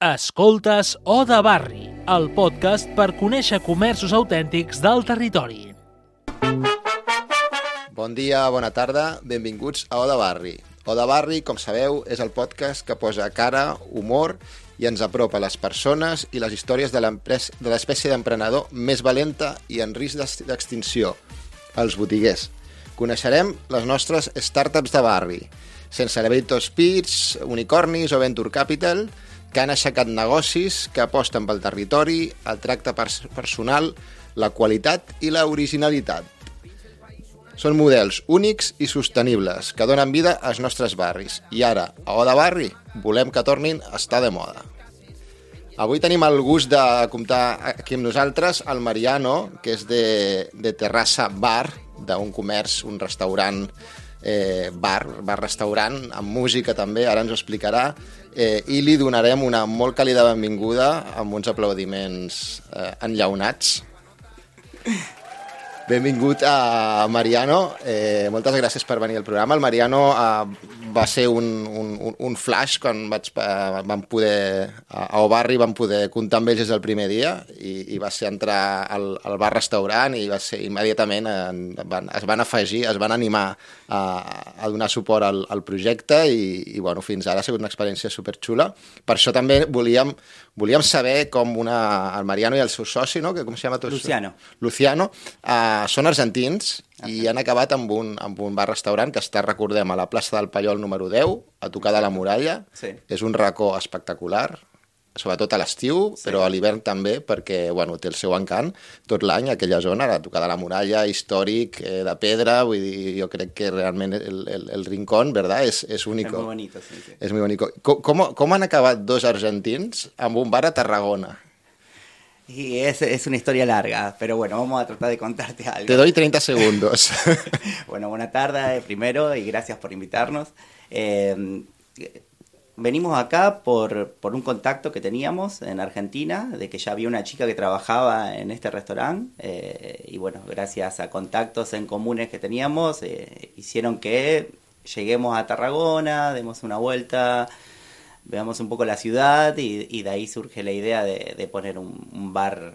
Escoltes O de Barri, el podcast per conèixer comerços autèntics del territori. Bon dia, bona tarda, benvinguts a O de Barri. O de Barri, com sabeu, és el podcast que posa cara, humor i ens apropa les persones i les històries de l'espècie d'emprenedor més valenta i en risc d'ex- d'extinció, els botiguers. Coneixerem les nostres startups de barri, sense elevator speeds, unicornis o venture capital, que han aixecat negocis que aposten pel territori, el tracte pers personal, la qualitat i la originalitat. Són models únics i sostenibles que donen vida als nostres barris. I ara, a O de Barri, volem que tornin a estar de moda. Avui tenim el gust de comptar aquí amb nosaltres el Mariano, que és de, de Terrassa Bar, d'un comerç, un restaurant eh, bar, bar-restaurant, amb música també, ara ens ho explicarà, eh, i li donarem una molt càlida benvinguda amb uns aplaudiments eh, enllaunats. Benvingut a Mariano, eh, moltes gràcies per venir al programa. El Mariano eh, va ser un, un, un- flash quan vaig, vam poder, a Obarri vam poder comptar amb ells des del primer dia i, i va ser entrar al, al bar-restaurant i va ser immediatament en, van, es van afegir, es van animar a, a donar suport al, al projecte i, i bueno, fins ara ha sigut una experiència superxula. Per això també volíem, volíem saber com una, el Mariano i el seu soci, no? que com se llama tu? Luciano. Luciano, uh, són argentins i han acabat amb un, amb un bar-restaurant que està, recordem, a la plaça del Pallol número 10, a tocar de la muralla. Sí. És un racó espectacular, sobretot a l'estiu, sí. però a l'hivern també, perquè bueno, té el seu encant tot l'any, aquella zona, a tocar de la muralla, històric, eh, de pedra, vull dir, jo crec que realment el, el, el rincón, ¿verdad? És, és Es único. muy bonito, sí, sí. És muy bonico. Com, com, com han acabat dos argentins amb un bar a Tarragona? Y es, es una historia larga, pero bueno, vamos a tratar de contarte algo. Te doy 30 segundos. Bueno, buena tarde primero y gracias por invitarnos. Eh, venimos acá por, por un contacto que teníamos en Argentina, de que ya había una chica que trabajaba en este restaurante eh, y bueno, gracias a contactos en comunes que teníamos, eh, hicieron que lleguemos a Tarragona, demos una vuelta, veamos un poco la ciudad y, de ahí surge la idea de, poner un, bar,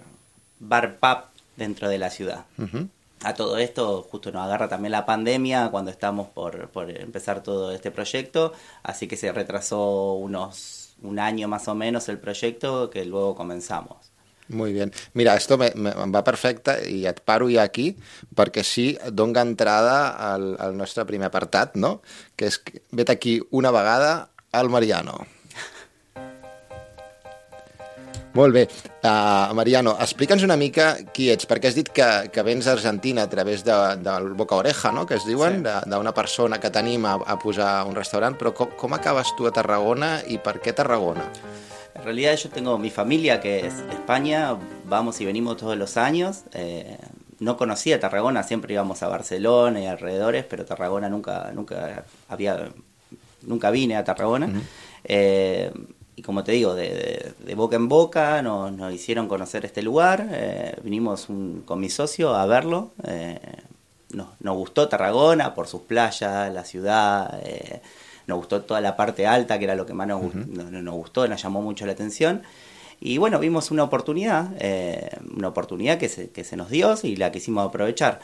bar pub dentro de la ciudad. Ujú. A todo esto justo nos agarra también la pandemia cuando estamos por, por empezar todo este proyecto, así que se retrasó unos un año más o menos el proyecto que luego comenzamos. Muy bien. Mira, esto me, va perfecte i et paro ja aquí perquè sí, dona entrada al, al nostre primer apartat, no? Que és vet aquí una vegada al Mariano. Molt bé. Uh, Mariano, explica'ns una mica qui ets, perquè has dit que, que vens d'Argentina a través de, del boca oreja, no?, que es diuen, Sí. de- d'una persona que t'anima a, a posar un restaurant, però com, com acabes tu a Tarragona i per què Tarragona? En realidad yo tengo mi familia que es de España, vamos y venimos todos los años. eh, no conocía Tarragona, siempre íbamos a Barcelona y alrededores, pero Tarragona nunca, nunca había, nunca vine a Tarragona. Eh, y como te digo, de, de- de boca en boca nos, nos hicieron conocer este lugar. eh, vinimos un- con mi socio a verlo. eh, nos, nos gustó Tarragona por sus playas, la ciudad. eh, nos gustó toda la parte alta, que era lo que más nos, nos- nos gustó, nos llamó mucho la atención. Y bueno, vimos una oportunidad, una oportunidad que se, que se nos dio y la quisimos aprovechar.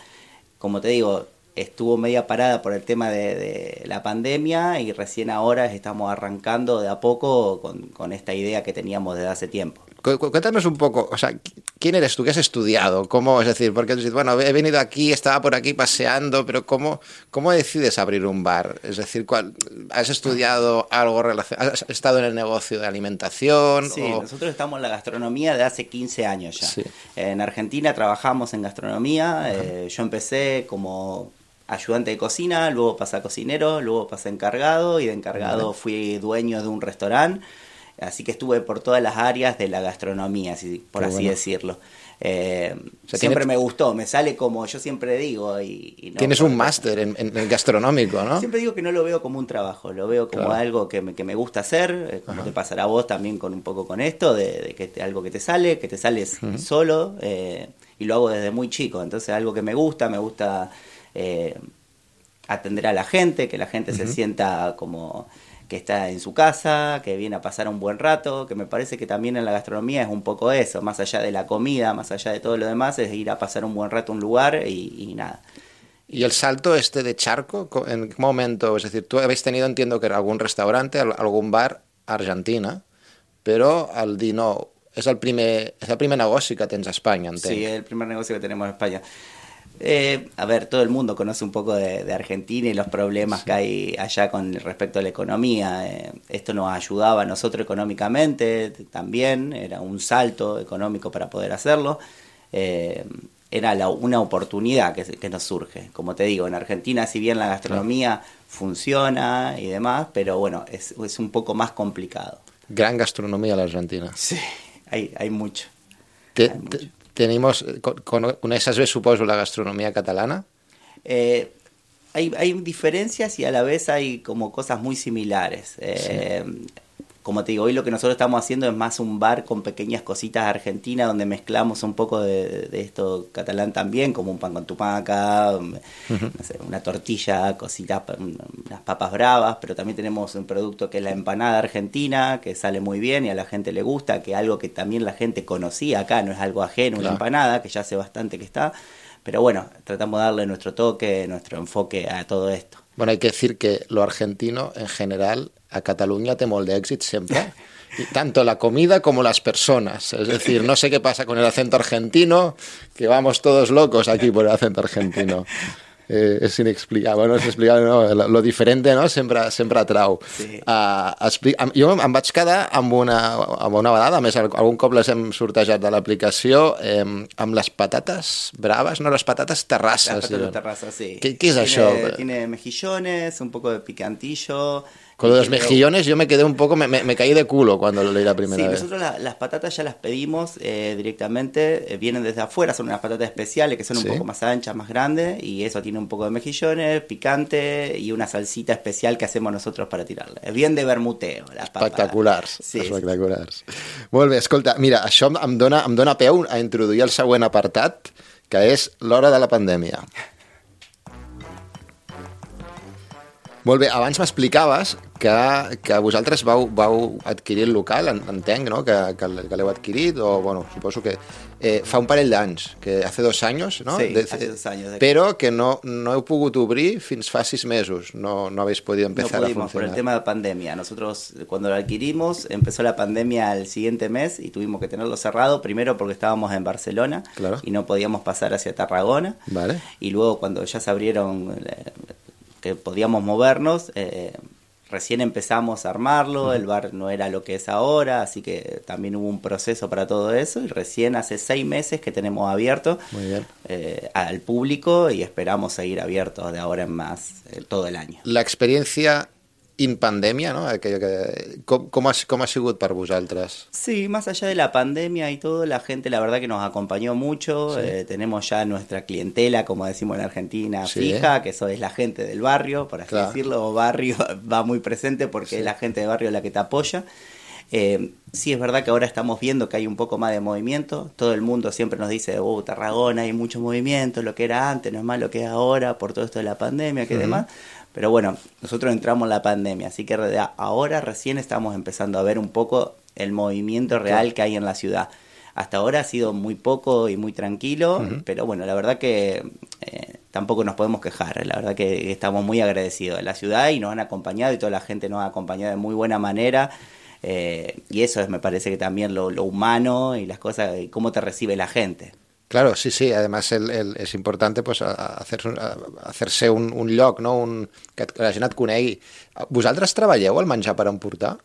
Como te digo, estuvo media parada por el tema de, de la pandemia y recién ahora estamos arrancando de a poco con, con esta idea que teníamos desde hace tiempo. Cu- cu- Cuéntanos un poco, o sea, ¿quién eres tú? ¿Qué has estudiado? ¿Cómo, es decir, porque bueno, he venido aquí, estaba por aquí paseando, pero ¿cómo, cómo decides abrir un bar? Es decir, ¿cuál, ¿has estudiado algo relacionado? ¿Has estado en el negocio de alimentación? Sí, o- nosotros estamos en la gastronomía de hace 15 años ya. Sí. En Argentina trabajamos en gastronomía. eh, yo empecé como ayudante de cocina, luego pasé a cocinero, luego pasé a encargado y de encargado fui dueño de un restaurante. Así que estuve por todas las áreas de la gastronomía, así- por así bueno. decirlo. Eh, sea, siempre tiene- me gustó, me sale como yo siempre digo. Y, y no Tienes un máster en, en- en gastronómico, ¿no? Siempre digo que no lo veo como un trabajo, lo veo como Claro. algo que me, que me gusta hacer, eh, como te pasará a vos también con un poco con esto, de, de que te- algo que te sale, que te sales solo, eh, y lo hago desde muy chico, entonces algo que me gusta, me gusta eh, atender a la gente, que la gente se sienta como que está en su casa, que viene a pasar un buen rato, que me parece que también en la gastronomía es un poco eso, más allá de la comida, más allá de todo lo demás, es ir a pasar un buen rato a un lugar y, y nada. ¿Y el salto este de charco, en qué momento? Es decir, tú habéis tenido, entiendo que algún restaurante, algún bar Argentina, però al dir no, és el primer, és el primer negoci que tens a Espanya, entenc. Sí, el primer negocio que tenemos en España. Eh, a ver, todo el mundo conoce un poco de, de Argentina y los problemas sí. que hay allá con respecto a la economía. Eh, esto nos ayudaba a nosotros económicamente también, era un salto económico para poder hacerlo. Eh, era la, una oportunidad que, que, nos surge. Como te digo, en Argentina, si bien la gastronomía funciona y demás, pero bueno, es, es un poco más complicado. Gran gastronomía la Argentina. Sí, hay, hay mucho. Te, hay mucho. Te, tenemos, ¿Coneixes bé, suposo, la gastronomía catalana? Eh, hay, hay, diferencias y a la vez hay como cosas muy similares. Eh, sí. Como te digo, hoy lo que nosotros estamos haciendo es más un bar con pequeñas cositas argentinas donde mezclamos un poco de, de esto catalán también, como un pan con tumaca, uh -huh. no sé, una tortilla, cositas, unas papas bravas, pero también tenemos un producto que es la empanada argentina, que sale muy bien y a la gente le gusta, que algo que también la gente conocía acá, no es algo ajeno, claro. una empanada, que ya hace bastante que está. Pero bueno, tratamos de darle nuestro toque, nuestro enfoque a todo esto. Bueno, hay que decir que lo argentino en general a Cataluña te molde éxito siempre. Y tanto la comida como las personas. Es decir, no sé qué pasa con el acento argentino, que vamos todos locos aquí por el acento argentino. Eh, és inexplicable, no és explicable, no? Lo, lo diferente no? sempre, sempre atrau. Sí. Uh, explica, jo em vaig quedar amb una, amb una vegada, a més algun cop les hem sortejat de l'aplicació, eh, amb les patates braves, no, les patates terrasses. Las patatas terrasses, sí. ¿Qué, qué es tiene, això? Tiene mejillones, un poco de picantillo, Con los mejillones yo me quedé un poco, me, me, me, caí de culo cuando lo leí la primera sí, vez. nosotros la, las patatas ya las pedimos eh, directamente, eh, vienen desde afuera, son unas patatas especiales que son un Sí. poco más anchas, más grandes, y eso tiene un poco de mejillones, picante y una salsita especial que hacemos nosotros para tirarle. Es bien de bermuteo, las papas. Espectaculars, Sí, espectaculars. Molt bé, escolta, mira, això em dona, em dona peu a introduir el següent apartat, que és l'hora de la pandèmia. Molt bé, abans m'explicaves que, que vosaltres vau, vau adquirir el local, en- entenc, no?, que, que, que l'heu adquirit, o, bueno, suposo que eh, fa un parell d'anys, que hace dos anys, no? Sí, hace dos años. Però que no, no heu pogut obrir fins fa sis mesos, no, no habéis podido No empezar pudimos a por funcionar. el tema de pandemia. Nosotros cuando lo adquirimos empezó la pandemia al siguiente mes y tuvimos que tenerlo cerrado, primero porque estábamos en Barcelona Claro. y no podíamos pasar hacia Tarragona. Vale. Y luego cuando ya se abrieron, eh, que podíamos movernos, eh, recién empezamos a armarlo, el bar no era lo que es ahora, así que también hubo un proceso para todo eso y recién hace seis meses que tenemos abierto Muy bien. eh, al público y esperamos seguir abiertos de ahora en más eh, todo el año. La experiencia in pandèmia, no? Aquello que, com, com, ha, com ha sigut per vosaltres? Sí, más allá de la pandemia y todo, la gente la verdad que nos acompañó mucho. Sí. Eh, tenemos ya nuestra clientela, como decimos en Argentina, Sí. fija, que eso es la gente del barrio, por así Claro. decirlo. Barrio va muy presente porque Sí. es la gente del barrio la que te apoya. Eh, sí es verdad que ahora estamos viendo que hay un poco más de movimiento. Todo el mundo siempre nos dice, oh, Tarragona hay mucho movimiento, lo que era antes no es más lo que es ahora por todo esto de la pandemia, que demás. Pero bueno, nosotros entramos en la pandemia, así que ahora recién estamos empezando a ver un poco el movimiento real que hay en la ciudad. Hasta ahora ha sido muy poco y muy tranquilo, pero bueno, la verdad que eh, tampoco nos podemos quejar. La verdad que estamos muy agradecidos de la ciudad y nos han acompañado y toda la gente nos ha acompañado de muy buena manera. eh, y eso es, me parece que también lo, lo humano y las cosas, y cómo te recibe la gente. Claro, sí, sí, además el, el, és important pues, a- a hacer, a hacer-se un, un lloc, no? un, que, la conegui. Vosaltres treballeu el menjar per emportar?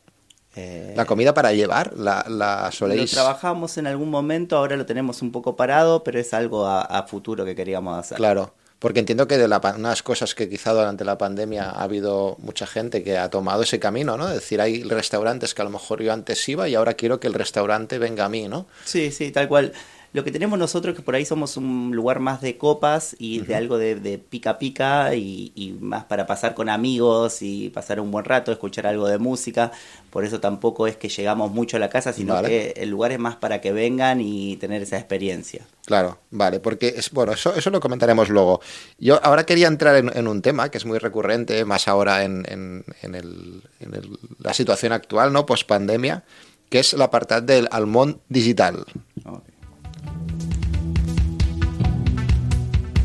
Eh, La comida para llevar? La, la Lo trabajamos en algún momento, ahora lo tenemos un poco parado, pero es algo a, a futuro que queríamos hacer. Claro, porque entiendo que de la, unas cosas que quizá durante la pandemia ha habido mucha gente que ha tomado ese camino, ¿no? Es decir, hay restaurantes que a lo mejor yo antes iba y ahora quiero que el restaurante venga a mí, ¿no? Sí, sí, tal cual. Lo que tenemos nosotros que por ahí somos un lugar más de copas y de algo de, de pica pica y, y más para pasar con amigos y pasar un buen rato, escuchar algo de música. Por eso tampoco es que llegamos mucho a la casa, sino Vale. que el lugar es más para que vengan y tener esa experiencia. Claro, vale, porque es, bueno, eso, eso lo comentaremos luego. Yo ahora quería entrar en, en un tema que es muy recurrente, más ahora en, en, en el, en el- la situación actual, ¿no? Post pandemia, que es l'apartat del el món digital. ¿no?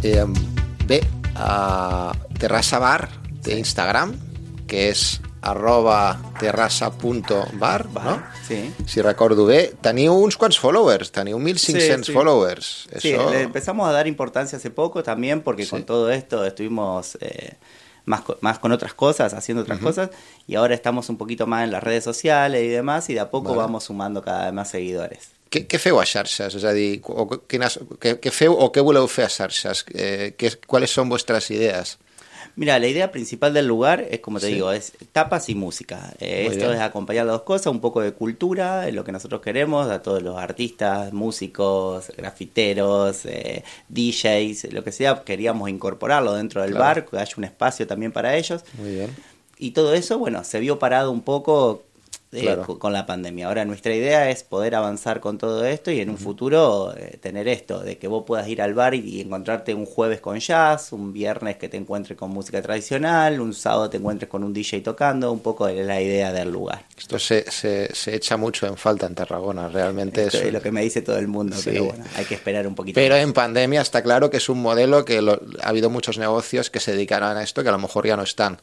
Eh, bé, a Terrassa Bar té Instagram, que és arroba terrassa.bar, no? Sí. Si recordo bé, teniu uns quants followers, teniu 1.500 Sí, sí. followers. Sí, le empezamos a dar importancia hace poco también porque Sí. con todo esto estuvimos eh, más, más con otras cosas, haciendo otras cosas y ahora estamos un poquito más en las redes sociales y demás y de a poco Vale. vamos sumando cada vez más seguidores. Què, què feu a xarxes? És a dir, o, quines, què, què feu o què voleu fer a xarxes? Eh, ¿Cuáles son vuestras ideas? Mira, la idea principal del lugar es, como te Sí. digo, es tapas y música. Eh, esto bien. es acompañar las dos cosas, un poco de cultura, es lo que nosotros queremos, a todos los artistas, músicos, grafiteros, eh, DJs, lo que sea, queríamos incorporarlo dentro del Claro. bar, que haya un espacio también para ellos. Muy bien. Y todo eso, bueno, se vio parado un poco eh, Claro. co- con la pandemia. Ahora nuestra idea es poder avanzar con todo esto y en un futuro eh, tener esto, de que vos puedas ir al bar y, y encontrarte un jueves con jazz, un viernes que te encuentres con música tradicional, un sábado te encuentres con un DJ tocando, un poco es la idea del lugar. Esto se, se, se echa mucho en falta en Tarragona, realmente Esto es... es lo que me dice todo el mundo, Sí. pero bueno, hay que esperar un poquito. Pero más. en pandemia está claro que es un modelo que lo- ha habido muchos negocios que se dedicarán a esto que a lo mejor ya no están.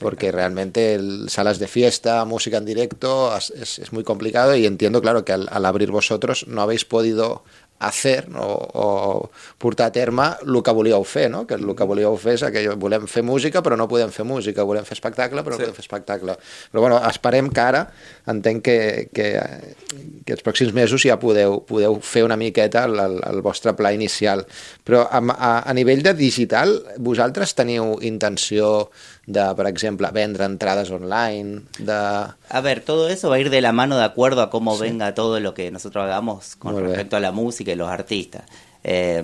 Porque realmente el- salas de fiesta, música en directo es, es- muy complicado y entiendo, claro, que al abrir vosotros no habéis podido hacer no? o portar a terme el que volíeu fer, no? que el que volíeu fer és aquell, volem fer música però no podem fer música, volem fer espectacle però no Sí. podem fer espectacle. Però bueno, esperem que ara entenc que, que, que els pròxims mesos ja podeu, podeu fer una miqueta el, el, el vostre pla inicial. Però a, a, a nivell de digital, vosaltres teniu intenció de, per exemple, vendre entrades online, de... A ver, todo eso va a ir de la mano de acuerdo a cómo venga todo lo que nosotros hagamos con Muy bien. respecto a la música y los artistas. Eh,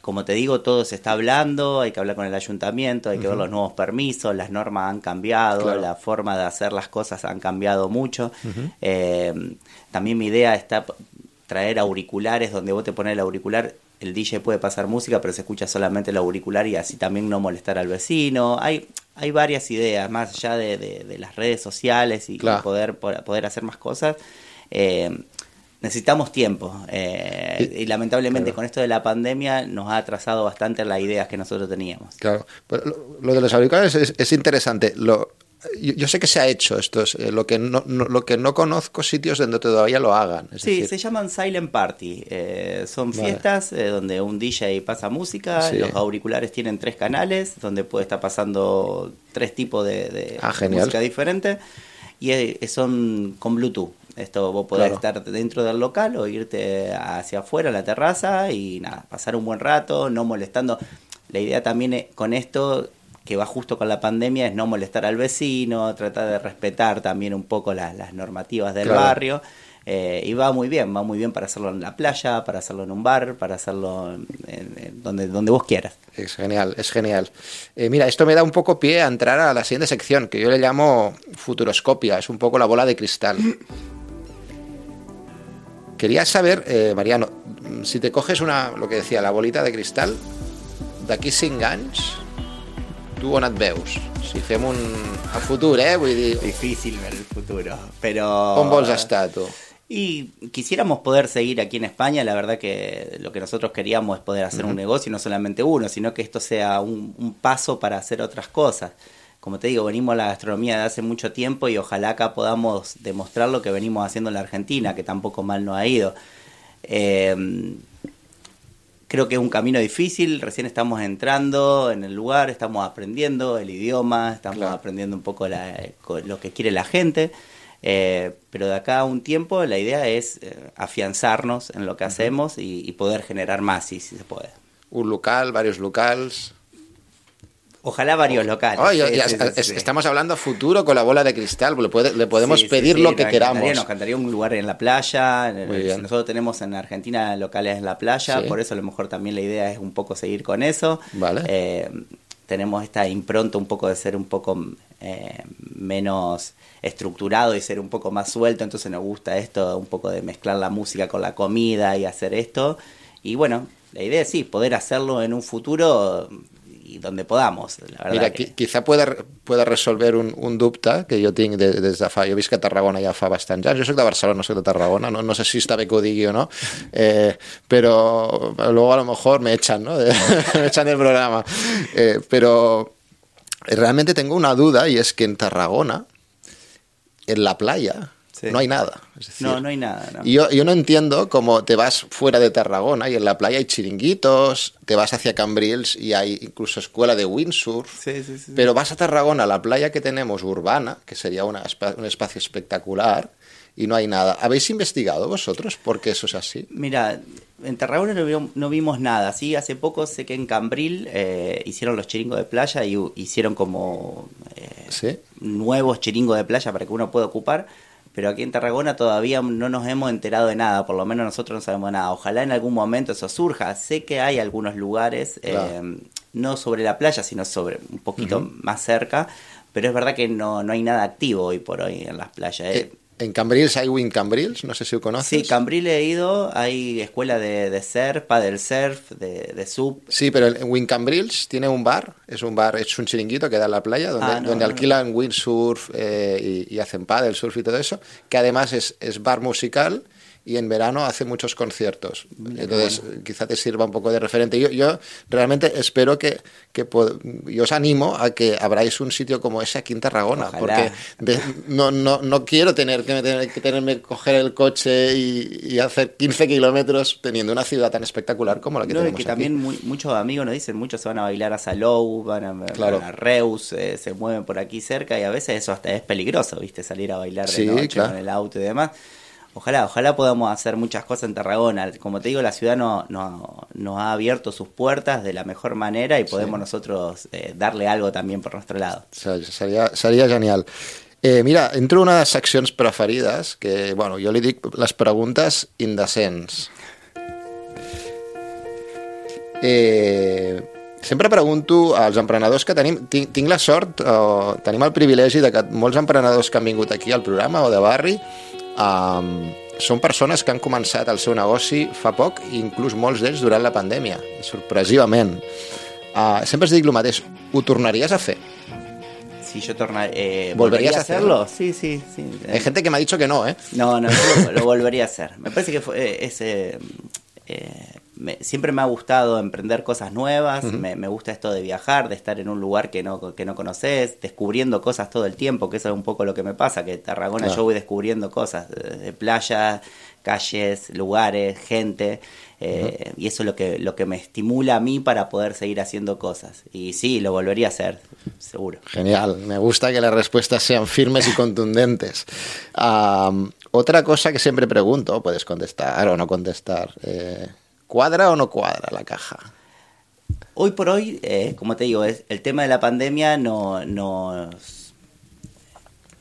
como te digo, todo se está hablando, hay que hablar con el ayuntamiento, hay que ver los nuevos permisos, las normas han cambiado, Claro. la forma de hacer las cosas han cambiado mucho. Eh, también mi idea está traer auriculares donde vos te pones el auricular, el DJ puede pasar música, pero se escucha solamente el auricular y así también no molestar al vecino. Hay, hay varias ideas, más allá de, de- de las redes sociales y, poder, po- poder hacer más cosas. Eh, necesitamos tiempo eh, y, lamentablemente claro. con esto de la pandemia nos ha atrasado bastante las ideas que nosotros teníamos. Claro, pero lo, lo de los auriculares es, es interesante. Lo, yo, yo sé que se ha hecho esto, es, eh, lo, que no, no- lo que no conozco sitios donde todavía lo hagan. Es Sí, decir, se llaman silent party. eh, son Vale. fiestas eh, donde un DJ pasa música, Sí. los auriculares tienen tres canales, donde puede estar pasando tres tipos de, de- Ah, de música diferente y eh, son con Bluetooth. Esto vos podés Claro. estar dentro del local o irte hacia afuera a la terraza y nada, pasar un buen rato, no molestando. La idea también es- con esto que va justo con la pandemia es no molestar al vecino, tratar de respetar también un poco las, las normativas del Claro. barrio. eh, y va muy bien, va muy bien para hacerlo en la playa, para hacerlo en un bar, para hacerlo en- en donde, donde vos quieras. Es genial, es genial. Eh, mira, esto me da un poco pie a entrar a la siguiente sección, que yo le llamo futuroscopia, es un poco la bola de cristal. Quería saber, eh, Mariano, si te coges una, lo que decía, la bolita de cristal, d'aquí 5 anys, tu on et veus? Si fem un... a futur, eh? Vull dir, Difícil ver el futuro, pero... on vols estar, tu? Y quisiéramos poder seguir aquí en España, la verdad que lo que nosotros queríamos es poder hacer un negocio, no solamente uno, sino que esto sea un, un paso para hacer otras cosas. Como te digo, venimos a la gastronomía de hace mucho tiempo y ojalá acá podamos demostrar lo que venimos haciendo en la Argentina, que tampoco mal nos ha ido. Eh, creo que es un camino difícil, recién estamos entrando en el lugar, estamos aprendiendo el idioma, estamos Claro. aprendiendo un poco la- lo que quiere la gente, eh, pero de acá a un tiempo la idea es eh, afianzarnos en lo que hacemos y, y poder generar más, si, si se puede. Un local, varios locals... Ojalá varios locales. Sí, sí, sí. Estamos hablando a futuro con la bola de cristal, le, puede- le podemos pedir lo que nos queramos. encantaría, nos encantaría un lugar en la playa. Nosotros tenemos en Argentina locales en la playa, por eso a lo mejor también la idea es un poco seguir con eso. Vale. Eh, tenemos esta impronta un poco de ser un poco eh, menos estructurado y ser un poco más suelto, entonces nos gusta esto, un poco de mezclar la música con la comida y hacer esto. Y bueno, la idea es sí, poder hacerlo en un futuro y donde podamos. La verdad Mira, que- qui- quizá pueda, pueda resolver un, un dubte que jo tinc de, des de fa... Jo visc a Tarragona ja fa bastants anys. Jo soc de Barcelona, no soc de Tarragona. No, no sé si està bé que ho digui o no. Eh, pero luego a lo mejor me echan, ¿no? me echan del programa. Eh, pero realmente tengo una duda y es que en Tarragona, en la playa, Sí. no hay nada. Es decir, no, no hay nada. no. Yo, yo no entiendo cómo te vas fuera de Tarragona y en la playa hay chiringuitos, te vas hacia Cambrils y hay incluso escuela de windsurf. Sí, sí, sí. Pero vas a Tarragona, la playa que tenemos urbana, que sería una un espacio espectacular, y no hay nada. ¿Habéis investigado vosotros por qué eso es así? Mira, en Tarragona no, no vimos nada. Sí, hace poco sé que en Cambril eh, hicieron los chiringos de playa y hicieron como eh, nuevos chiringos de playa para que uno pueda ocupar. Pero aquí en Tarragona todavía no nos hemos enterado de nada, por lo menos nosotros no sabemos nada. Ojalá en algún momento eso surja. Sé que hay algunos lugares, eh, no sobre la playa, sino sobre un poquito más cerca, pero es verdad que no, no hay nada activo hoy por hoy en las playas. eh. En Cambrils hay Win Cambrils, no sé si lo conoces. Sí, Cambril he ido, hay escuela de, de surf, paddle surf, de, de sub. Sí, pero en Win Cambrils tiene un bar, es un bar, es un chiringuito que da en la playa, donde, Ah, no, donde no, alquilan windsurf eh, y, y hacen paddle surf y todo eso, que además es, es bar musical y en verano hace muchos conciertos. Entonces, quizá te sirva un poco de referente. Yo, yo realmente espero que, que yo os animo a que abráis un sitio como ese aquí en Tarragona, Ojalá. porque de- no, no, no quiero tener que, tener que tenerme que coger el coche y, y hacer 15 kilómetros teniendo una ciudad tan espectacular como la que No, tenemos que aquí. también muy- muchos amigos nos dicen, muchos se van a bailar a Salou, van a, Claro. van a Reus, eh, se mueven por aquí cerca y a veces eso hasta es peligroso, ¿viste? Salir a bailar de Sí, noche claro. con el auto y demás. Ojalá, ojalá podamos hacer muchas cosas en Tarragona. Como te digo, la ciudad no, no- nos ha abierto sus puertas de la mejor manera y podemos nosotros eh, darle algo también por nuestro lado. Se- Seria, seria genial. Eh, mira, entro en una de les seccions preferides, que, bueno, jo li dic les preguntes indecents. Eh, sempre pregunto als emprenedors que tenim, tinc, tinc la sort, o tenim el privilegi de que molts emprenedors que han vingut aquí al programa o de barri um, són persones que han començat el seu negoci fa poc, i inclús molts d'ells durant la pandèmia, sorpresivament. Uh, sempre es dic el mateix, ho tornaries a fer? Si yo torna, eh, ¿Volverías ¿volvería a a hacerlo? Sí, sí, sí. Hay gente que me ha dicho que no, ¿eh? No, no, lo, lo volvería a hacer. Me parece que fue, eh, es, eh, me- siempre me ha gustado emprender cosas nuevas, me, me gusta esto de viajar, de estar en un lugar que no, que no conoces, descubriendo cosas todo el tiempo, que eso es un poco lo que me pasa, que en Tarragona Claro. yo voy descubriendo cosas, de, de playas, calles, lugares, gente, eh, y eso es lo que, lo que me estimula a mí para poder seguir haciendo cosas. Y sí, lo volvería a hacer, seguro. Genial, me gusta que las respuestas sean firmes y contundentes. Am, otra cosa que siempre pregunto, puedes contestar o no contestar, eh, ¿cuadra o no cuadra la caja? Hoy por hoy, eh, como te digo, es, el tema de la pandemia no, nos,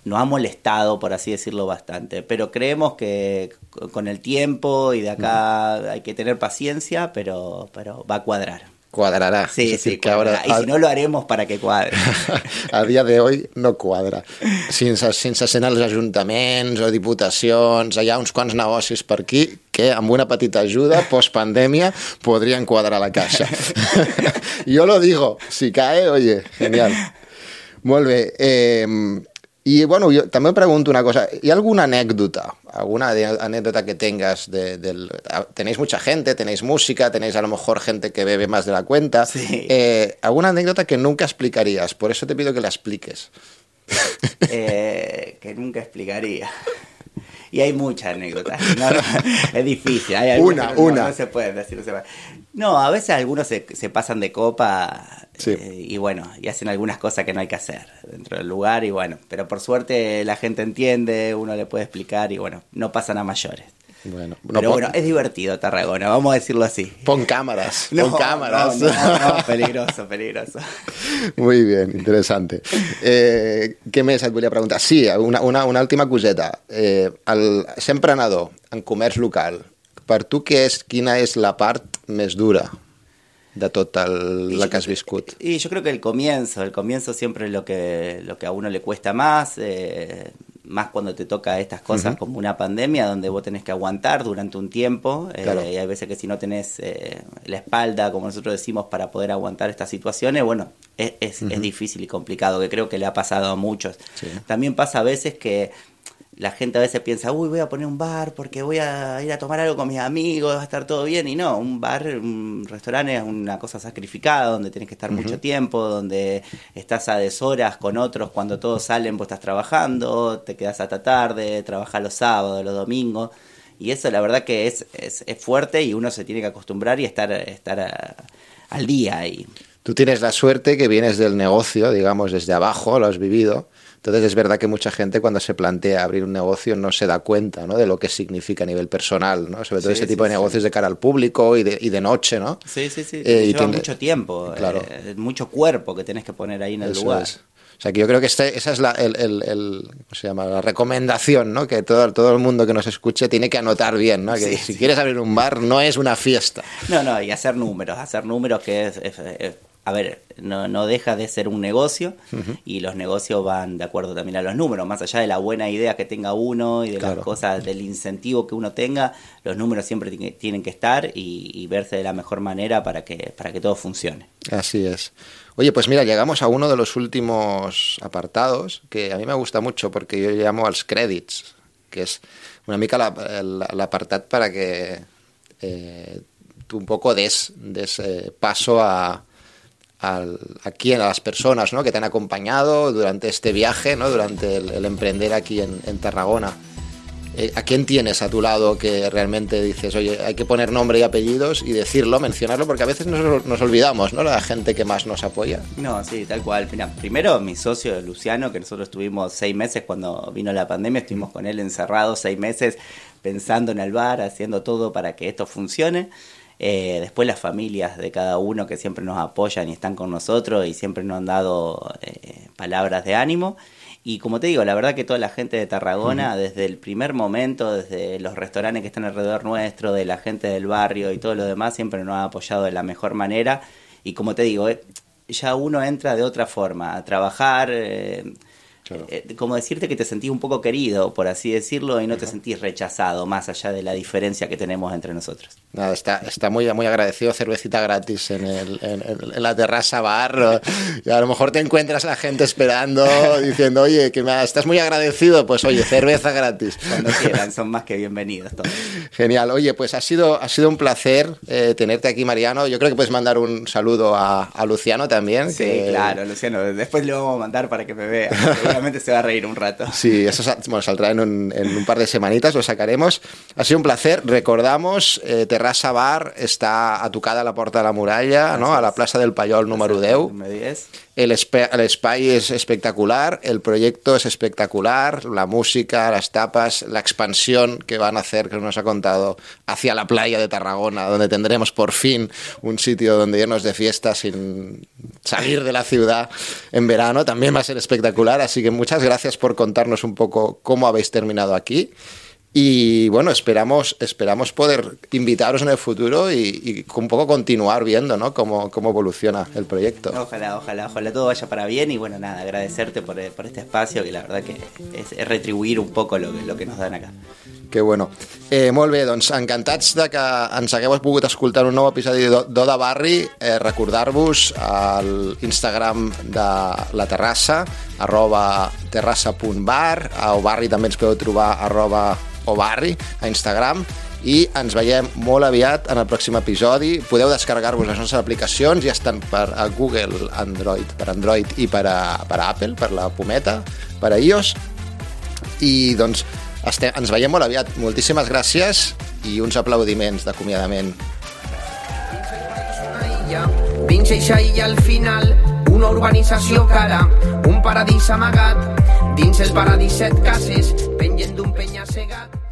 nos ha molestado, por así decirlo, bastante. Pero creemos que con el tiempo y de acá hay que tener paciencia, pero, pero va a cuadrar. Cuadrará. Sí, Es decir, sí, que ahora, cuadrará. Y si no lo haremos para que cuadre. a dia de hoy no quadra. Sense, sense ser als ajuntaments o diputacions, hi ha uns quants negocis per aquí que amb una petita ajuda, postpandèmia, podrien quadrar la caixa. Yo lo digo, si cae, oye, genial. Molt bé. Eh, I, bueno, jo també em pregunto una cosa. ¿Hay alguna anécdota? ¿Alguna de- anécdota que tengas? De, del, tenéis mucha gente, tenéis música, tenéis a lo mejor gente que bebe más de la cuenta. Sí. Eh, ¿Alguna anécdota que nunca explicarías? Por eso te pido que la expliques. eh, que nunca explicaría. Y hay muchas anécdotas. No, no, es difícil. Hay algunas Una, no, una. No se pueden decir. No, se. No, a veces algunos se, se pasan de copa Sí. eh, y bueno, y hacen algunas cosas que no hay que hacer dentro del lugar y bueno, pero por suerte la gente entiende, uno le puede explicar y bueno, no pasan a mayores. Bueno, Pero bueno, es divertido Tarragona, vamos a decirlo así. Pon cámaras, pon cámaras. No, peligroso, peligroso. Muy bien, interesante. Eh, què més et volia preguntar? Sí, una, una, una última coseta. Eh, el, ser emprenedor en comerç local, per tu què és, quina és la part més dura de el, la que has viscut? Y yo creo que el comienzo, el comienzo siempre es lo que, lo que a uno le cuesta más. Eh, más cuando te toca estas cosas como una pandemia donde vos tenés que aguantar durante un tiempo eh, y hay veces que si no tenés eh, la espalda, como nosotros decimos, para poder aguantar estas situaciones, bueno, es, es, difícil y complicado, que creo que le ha pasado a muchos. También pasa a veces que la gente a veces piensa, uy, voy a poner un bar porque voy a ir a tomar algo con mis amigos, va a estar todo bien. Y no, un bar, un restaurante es una cosa sacrificada donde tienes que estar mucho tiempo, donde estás a deshoras con otros, cuando todos salen vos estás trabajando, te quedas hasta tarde, trabajas los sábados, los domingos. Y eso la verdad que es, es, fuerte y uno se tiene que acostumbrar y estar, estar al día. Y... Tú tienes la suerte que vienes del negocio, digamos, desde abajo, lo has vivido entonces es verdad que mucha gente cuando se plantea abrir un negocio no se da cuenta ¿no? de lo que significa a nivel personal, ¿no? sobre todo ese tipo de negocios de cara al público y de, y de noche. ¿no? Sí, sí, sí. Eh, Lleva mucho tiempo, claro. Eh, mucho cuerpo que tienes que poner ahí en el lugar. O sea, que yo creo que este, esa es la, el, el, se llama? la recomendación, ¿no? Que todo, todo el mundo que nos escuche tiene que anotar bien, ¿no? Que si quieres abrir un bar no es una fiesta. No, no, y hacer números, hacer números que es a ver, no, no deja de ser un negocio y los negocios van de acuerdo también a los números, más allá de la buena idea que tenga uno y de las cosas, del incentivo que uno tenga, los números siempre tienen que estar y, verse de la mejor manera para que, para que todo funcione. Así es. Oye, pues mira, llegamos a uno de los últimos apartados que a mí me gusta mucho porque yo llamo als credits, que es una mica l'apartat para que eh, un poco des, des eh, paso a, al, aquí a las personas ¿no? que te han acompañado durante este viaje, ¿no? durante el, emprender aquí en Tarragona. Eh, ¿A quién tienes a tu lado que realmente dices, oye, hay que poner nombre y apellidos y decirlo, mencionarlo, porque a veces nos, olvidamos, ¿no? La gente que más nos apoya. No, sí, tal cual. Primero mi socio Luciano, que nosotros estuvimos seis meses cuando vino la pandemia, estuvimos con él encerrados seis meses pensando en el bar, haciendo todo para que esto funcione. Eh, después las familias de cada uno que siempre nos apoyan y están con nosotros y siempre nos han dado eh, palabras de ánimo. Y como te digo, la verdad que toda la gente de Tarragona, desde el primer momento, desde los restaurantes que están alrededor nuestro, de la gente del barrio y todo lo demás, siempre nos ha apoyado de la mejor manera. Y como te digo, eh, ya uno entra de otra forma a trabajar. Eh, como decirte que te sentís un poco querido, por así decirlo, y no te sentís rechazado, más allá de la diferencia que tenemos entre nosotros. Nada, está, está muy, muy agradecido, cervecita gratis en, el, en, la terraza bar. Y a lo mejor te encuentras a la gente esperando, diciendo, oye, que me, estás muy agradecido, pues oye, cerveza gratis. Cuando quieran, son más que bienvenidos todos. Genial, oye, pues ha sido, ha sido un placer eh, tenerte aquí, Mariano. Yo creo que puedes mandar un saludo a, a Luciano también. Sí, claro, Luciano, después le vamos a mandar para que me vea. se va a reír un rato. Sí, eso bueno, saldrá en un, en un, par de semanitas, lo sacaremos. Ha sido un placer. Recordamos, eh, Terrassa Bar està a tocar de la Porta de la Muralla, no? a la plaça del Pallol número 10. El, el espai és espectacular, el proyecto es espectacular, la música, las tapas, la expansión que van a hacer, que nos ha contado, hacia la playa de Tarragona, donde tendremos por fin un sitio donde irnos de fiesta sin salir de la ciudad en verano, también va a ser espectacular. Así que muchas gracias por contarnos un poco cómo habéis terminado aquí. Y bueno, esperamos, esperamos poder invitaros en el futuro y, un poco continuar viendo ¿no? cómo, cómo evoluciona el proyecto. Ojalá, ojalá, ojalá todo vaya para bien y bueno, nada, agradecerte por, por este espacio que la verdad que es, retribuir un poco lo, lo que nos dan acá. Que bueno. Eh, molt bé, doncs encantats de que ens hagueu pogut escoltar un nou episodi d'Oda Barri. Eh, Recordar-vos l'Instagram de la Terrassa, arroba terrassa.bar, a Obarri també ens podeu trobar arroba Obarri a Instagram i ens veiem molt aviat en el pròxim episodi. Podeu descarregar-vos les nostres aplicacions, ja estan per a Google, Android, per Android i per a, per a Apple, per la Pometa, per a iOS. I doncs estem, ens veiem molt aviat. Moltíssimes gràcies i uns aplaudiments d'acomiadament. Vinc eixa illa al final, una urbanització cara, un paradís amagat, dins el paradís set cases, penjant d'un penya propietats...